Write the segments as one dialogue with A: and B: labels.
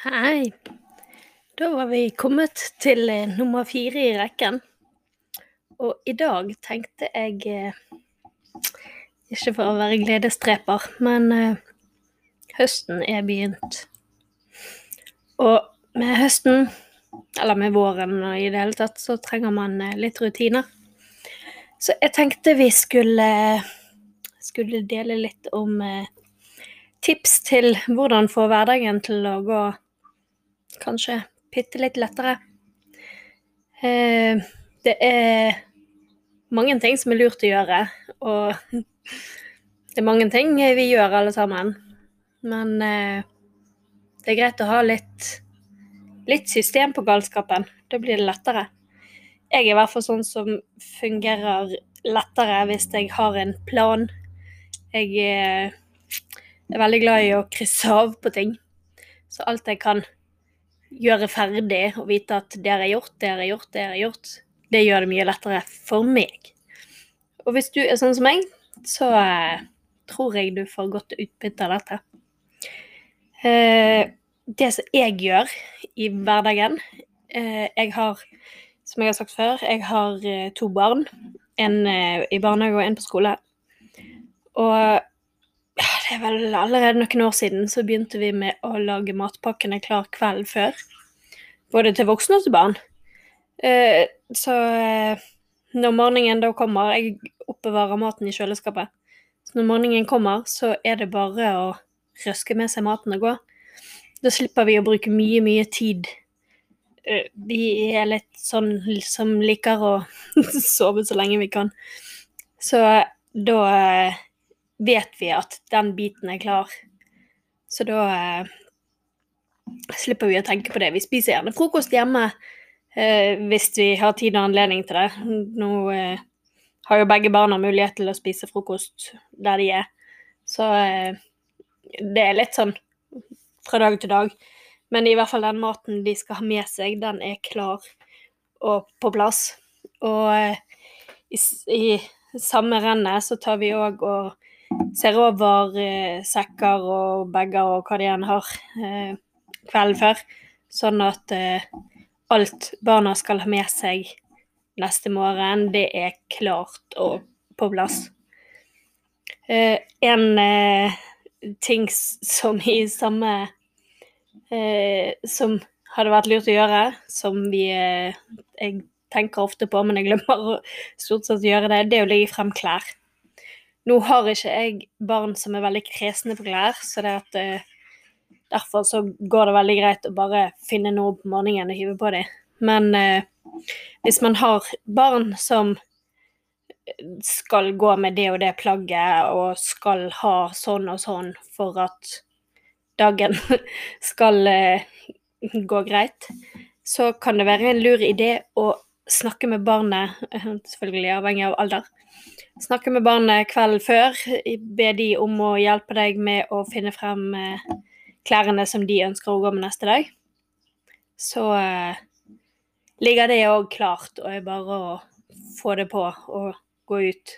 A: Hei. Da var vi kommet til eh, nummer fire i rekken. Og i dag tenkte jeg eh, Ikke for å være gledesdreper, men eh, høsten er begynt. Og med høsten, eller med våren og i det hele tatt, så trenger man litt rutiner. Så jeg tenkte vi skulle, skulle dele litt om tips til hvordan få hverdagen til å gå kanskje bitte litt lettere. Eh, det er mange ting som er lurt å gjøre, og det er mange ting vi gjør alle sammen. Men eh, det er greit å ha litt, litt system på galskapen. Da blir det lettere. Jeg er i hvert fall sånn som fungerer lettere hvis jeg har en plan. Jeg eh, er veldig glad i å krysse av på ting. Så alt jeg kan gjøre ferdig og vite at det har jeg gjort, det har jeg gjort, det har jeg gjort, det gjør det mye lettere for meg. Og hvis du er sånn som meg, så eh, tror jeg du får godt utbytte av dette. Eh, det som jeg gjør i hverdagen eh, Jeg har, som jeg har sagt før, jeg har to barn. En i barnehage og en på skole. Og det er vel allerede noen år siden så begynte vi med å lage matpakkene klar kvelden før. Både til voksne og til barn. Eh, så eh, når morgenen da kommer Jeg oppbevarer maten i kjøleskapet. Så når morgenen kommer, så er det bare å røske med seg maten og gå. Da slipper vi å bruke mye, mye tid. Vi er litt sånn som liker å sove så lenge vi kan. Så da vet vi at den biten er klar. Så da slipper vi å tenke på det. Vi spiser gjerne frokost hjemme hvis vi har tid og anledning til det. Nå har jo begge barna mulighet til å spise frokost der de er. Så det er litt sånn fra dag til dag. Men i hvert fall den maten de skal ha med seg, den er klar og på plass. Og i, i samme rennet så tar vi òg og ser over eh, sekker og bager og hva de enn har eh, kvelden før, sånn at eh, alt barna skal ha med seg neste morgen, det er klart og på plass. en ting som i samme eh, Som hadde vært lurt å gjøre, som vi eh, Jeg tenker ofte på, men jeg glemmer å stort sett gjøre det, det er å legge frem klær. Nå har ikke jeg barn som er veldig kresne på klær, så det at eh, derfor så går det veldig greit å bare finne noe på morgenen og hive på dem. Men eh, hvis man har barn som skal gå med det og det plagget og skal ha sånn og sånn for at dagen skal eh, gå greit, så kan det være en lur idé å snakke med barnet, selvfølgelig avhengig av alder. Snakke med barnet kvelden før, be de om å hjelpe deg med å finne frem eh, klærne som de ønsker å gå med neste dag. Så eh, ligger det òg klart, og er bare å få det på og gå ut.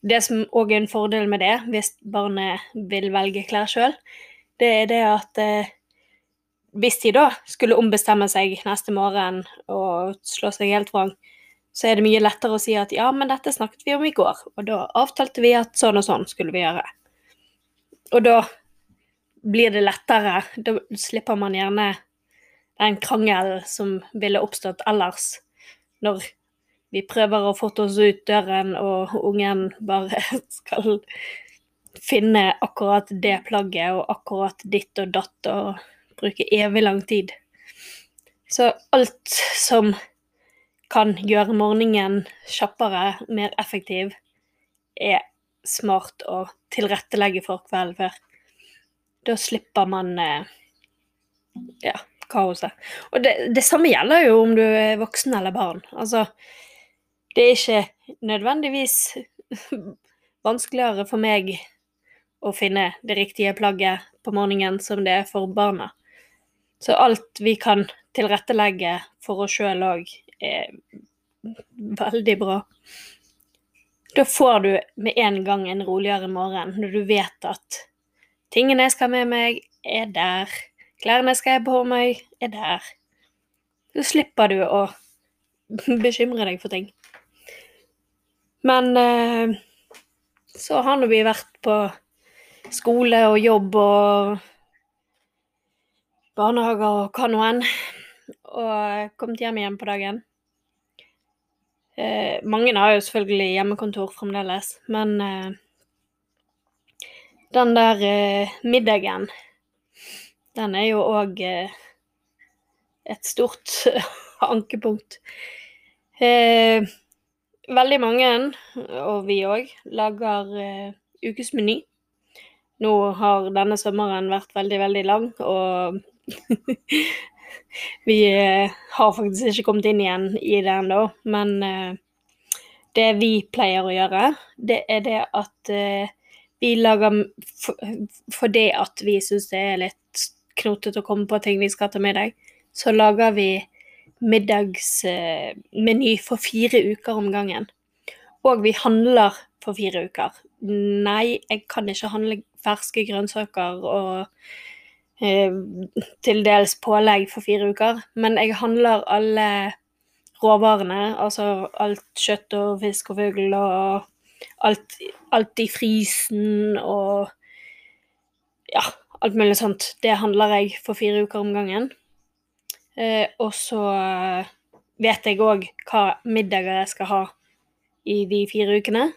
A: Det som òg er en fordel med det, hvis barnet vil velge klær sjøl, det er det at eh, hvis de da skulle ombestemme seg neste morgen og slå seg helt vrang, så er det mye lettere å si at ja, men dette snakket vi om i går, og da avtalte vi at sånn og sånn skulle vi gjøre. Og da blir det lettere. Da slipper man gjerne den krangelen som ville oppstått ellers, når vi prøver å få oss ut døren, og ungen bare skal finne akkurat det plagget og akkurat ditt og datt og bruke evig lang tid. Så alt som kan gjøre morgenen kjappere, mer effektiv, er smart å tilrettelegge for kvelden før. Da slipper man eh, ja, kaoset. Og det, det samme gjelder jo om du er voksen eller barn. Altså, det er ikke nødvendigvis vanskeligere for meg å finne det riktige plagget på morgenen som det er for barna. Så alt vi kan tilrettelegge for oss sjøl òg, er veldig bra. Da får du med en gang en roligere morgen, når du vet at tingene jeg skal ha med meg, er der. Klærne jeg skal ha på meg, er der. Så slipper du å bekymre deg for ting. Men eh, så har nå vi vært på skole og jobb og barnehager og hva nå enn, og kommet hjem igjen på dagen. Eh, mange har jo selvfølgelig hjemmekontor fremdeles, men eh, den der eh, middagen, den er jo òg eh, et stort ankepunkt. Eh, veldig mange, og vi òg, lager eh, ukesmeny. Nå har denne sommeren vært veldig, veldig lang, og vi eh, har faktisk ikke kommet inn igjen i det ennå. Men eh, det vi pleier å gjøre, det er det at eh, vi lager for, for det at vi syns det er litt knotete å komme på ting vi skal til middag, så lager vi middagsmeny for fire uker om gangen. Og vi handler for fire uker. Nei, jeg kan ikke handle ferske grønnsaker og til dels pålegg for fire uker, men jeg handler alle råvarene, altså alt kjøtt og fisk og fugl og alt, alt i frysen og ja, alt mulig sånt. Det handler jeg for fire uker om gangen. Eh, og så vet jeg òg hva middager jeg skal ha i de fire ukene.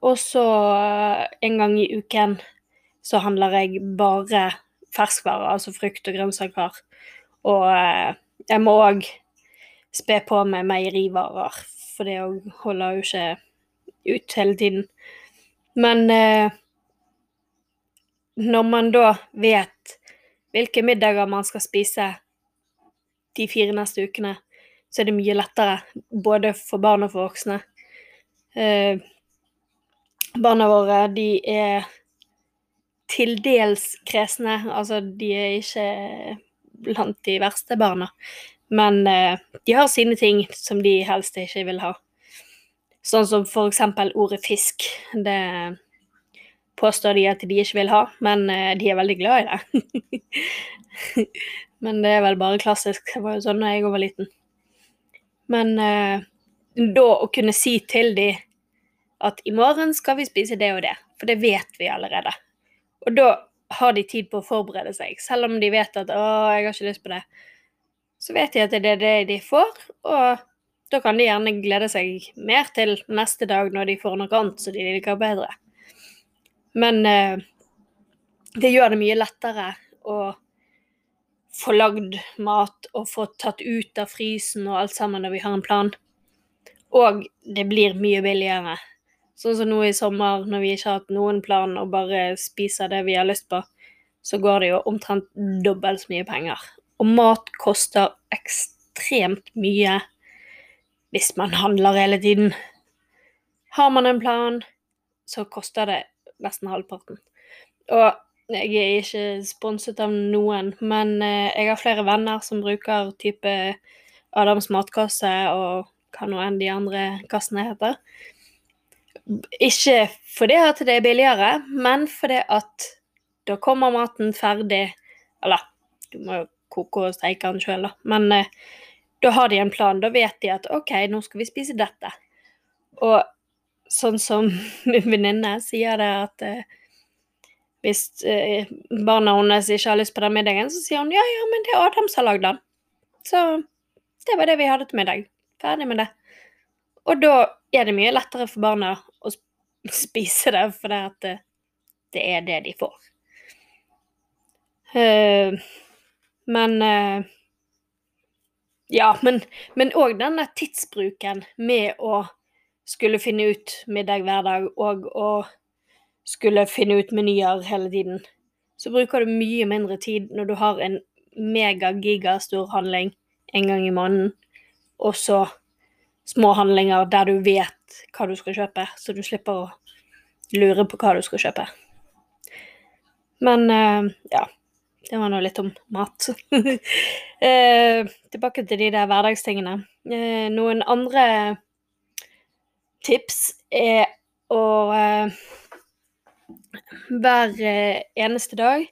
A: Og så eh, en gang i uken så handler jeg bare ferskvarer, altså frukt og grønnsaker. Og eh, jeg må òg spe på med meierivarer, for det holder jo ikke ut hele tiden. Men eh, når man da vet hvilke middager man skal spise de fire neste ukene, så er det mye lettere både for barn og for voksne. Eh, barna våre, de er til dels kresne. Altså, de er ikke blant de verste barna. Men eh, de har sine ting som de helst ikke vil ha. Sånn som for eksempel ordet fisk. Det påstår de at de ikke vil ha, men eh, de er veldig glad i det. men det er vel bare klassisk. Det var jo sånn da jeg var liten. Men eh, da å kunne si til de at i morgen skal vi spise det og det, for det vet vi allerede. Og da har de tid på å forberede seg, selv om de vet at 'å, jeg har ikke lyst på det'. Så vet de at det er det de får, og da kan de gjerne glede seg mer til neste dag når de får noe annet som de liker bedre. Men eh, det gjør det mye lettere å få lagd mat og få tatt ut av frysen og alt sammen når vi har en plan. Og det blir mye billigere Sånn som nå i sommer, når vi ikke har hatt noen plan og bare spiser det vi har lyst på, så går det jo omtrent dobbelt så mye penger. Og mat koster ekstremt mye hvis man handler hele tiden. Har man en plan, så koster det nesten halvparten. Og jeg er ikke sponset av noen, men eh, jeg har flere venner som bruker type Adams matkasse og hva nå enn de andre kassene heter. Ikke fordi at det er billigere, men fordi at da kommer maten ferdig Eller, du må jo koke og steike den sjøl, da. Men eh, da har de en plan. Da vet de at OK, nå skal vi spise dette. Og sånn som min venninne sier det at eh, hvis eh, barna hennes ikke har lyst på den middagen, så sier hun ja, ja, men det er Adam som har lagd den. Så det var det vi hadde til middag. Ferdig med det. Og da er det mye lettere for barna å spise det, for det, at det, det er det de får. Uh, men uh, Ja, men òg denne tidsbruken med å skulle finne ut middag hver dag og å skulle finne ut menyer hele tiden, så bruker du mye mindre tid når du har en mega-gigastor handling en gang i måneden, og så små handlinger der du vet hva du skal kjøpe, så du slipper å lure på hva du skal kjøpe. Men eh, ja, det var nå litt om mat. eh, tilbake til de der hverdagstingene. Eh, noen andre tips er å eh, hver eh, eneste dag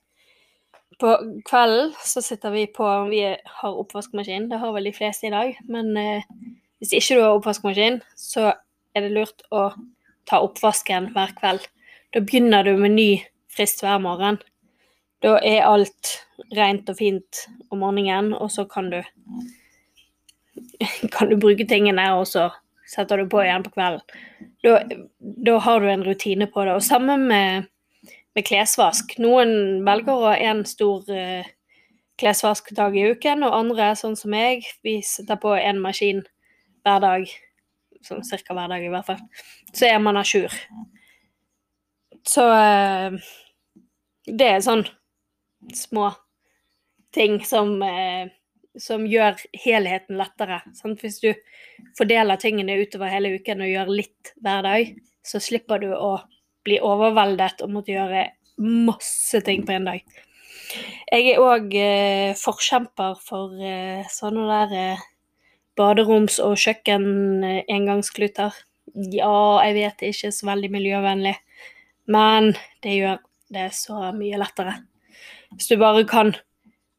A: på kvelden så sitter vi på Vi har oppvaskmaskin, det har vel de fleste i dag. Men eh, hvis ikke du har oppvaskmaskin, så er det lurt å ta oppvasken hver kveld. Da begynner du med ny frist hver morgen. Da er alt rent og fint om morgenen, og så kan du kan du bruke tingene, og så setter du på igjen på kvelden. Da, da har du en rutine på det. Og samme med, med klesvask. Noen velger å ha én stor uh, klesvaskdag i uken, og andre, sånn som meg, vi setter på en maskin hver dag. Sånn cirka hver dag, i hvert fall. Så er man a jour. Så uh, det er sånn små ting som, eh, som gjør helheten lettere. Sant? Hvis du fordeler tingene utover hele uken og gjør litt hver dag, så slipper du å bli overveldet og måtte gjøre masse ting på en dag. Jeg er òg eh, forkjemper for eh, sånne der eh, baderoms- og kjøkken-engangskluter. Ja, jeg vet det er ikke så veldig miljøvennlig, men det gjør det så mye lettere. Hvis du bare kan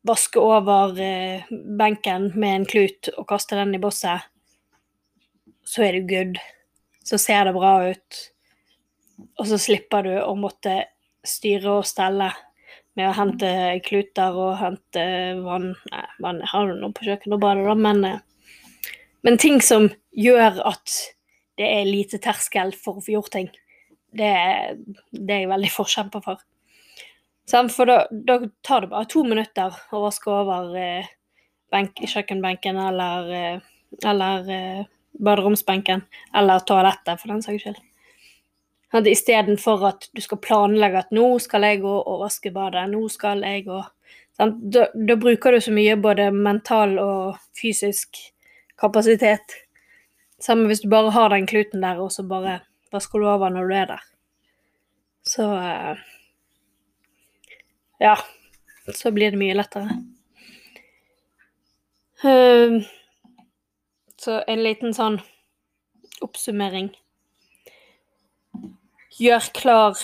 A: vaske over eh, benken med en klut og kaste den i bosset, så er du good. Så ser det bra ut. Og så slipper du å måtte styre og stelle med å hente kluter og hente vann Nei, vann har du nå på kjøkkenet og badet, da, men, eh, men ting som gjør at det er lite terskel for å få gjort ting, det, det er jeg veldig forkjemper for. For da, da, tar det bare to minutter å vaske over eh, benk, kjøkkenbenken eller, eh, eller eh, baderomsbenken. Eller toalettet, for den saks skyld. Istedenfor at du skal planlegge at nå skal jeg gå og vaske badet, nå skal jeg gå da, da, bruker du så mye både mental og fysisk kapasitet. Samme hvis du bare har den kluten der, og så bare vasker du over når du er der. Så eh, ja, så blir det mye lettere. Uh, så en liten sånn oppsummering. Gjør klar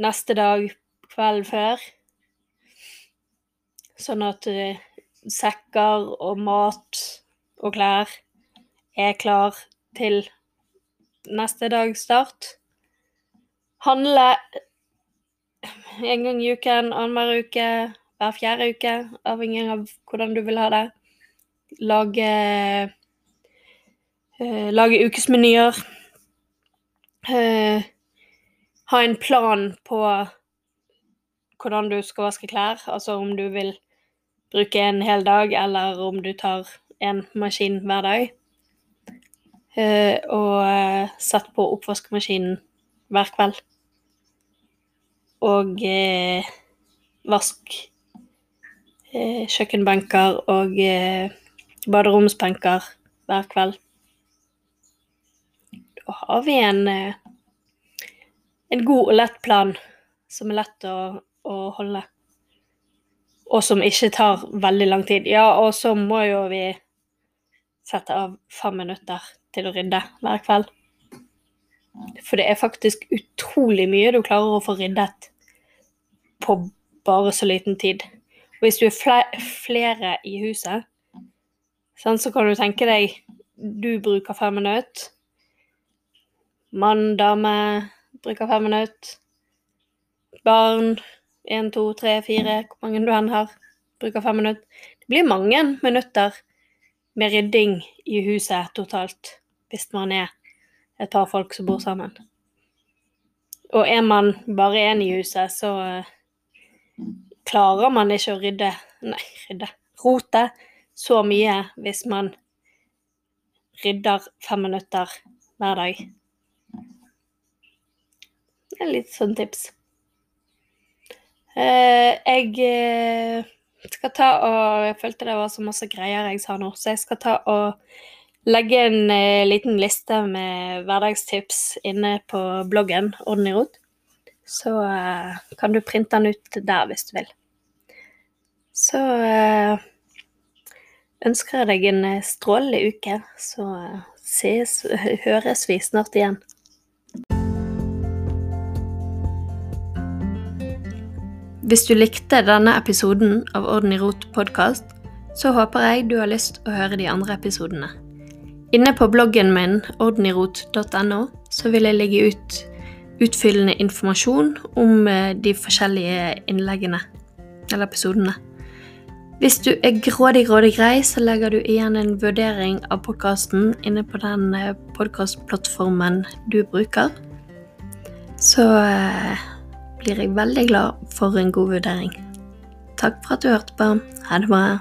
A: neste dag kvelden før, sånn at uh, sekker og mat og klær er klar til neste dags start. Handle en gang i uken, annenhver uke, hver fjerde uke, avhengig av hvordan du vil ha det. Lage uh, Lage ukesmenyer. Uh, ha en plan på hvordan du skal vaske klær, altså om du vil bruke en hel dag, eller om du tar en maskin hver dag. Uh, og satt på oppvaskmaskinen hver kveld og eh, vask eh, kjøkkenbenker og eh, baderomsbenker hver kveld. Da har vi en, eh, en god og lett plan som er lett å, å holde. Og som ikke tar veldig lang tid. Ja, og så må jo vi sette av fem minutter til å rydde hver kveld. For det er faktisk utrolig mye du klarer å få ryddet på bare så liten tid. Og hvis du er flere i huset, så kan du tenke deg du bruker fem minutter. Mann, dame bruker fem minutter. Barn én, to, tre, fire, hvor mange du enn har, bruker fem minutter. Det blir mange minutter med rydding i huset totalt, hvis man er et par folk som bor sammen. Og er man bare én i huset, så eh, klarer man ikke å rydde Nei, rydde rote så mye hvis man rydder fem minutter hver dag. det er litt sånn tips. Eh, jeg eh, skal ta og Jeg følte det var så masse greier jeg sa nå, så jeg skal ta og legge en eh, liten liste med hverdagstips inne på bloggen Orden i rot. Så eh, kan du printe den ut der hvis du vil. Så eh, ønsker jeg deg en strålende uke, så eh, ses, høres vi snart igjen. Hvis du likte denne episoden av Orden i rot podkast, så håper jeg du har lyst å høre de andre episodene. Inne på bloggen min ordenirot.no så vil jeg legge ut utfyllende informasjon om eh, de forskjellige innleggene, eller episodene. Hvis du er grådig, grådig grei, så legger du igjen en vurdering av podkasten inne på den eh, podkastplattformen du bruker. Så eh, blir jeg veldig glad for en god vurdering. Takk for at du hørte på. Ha det bra.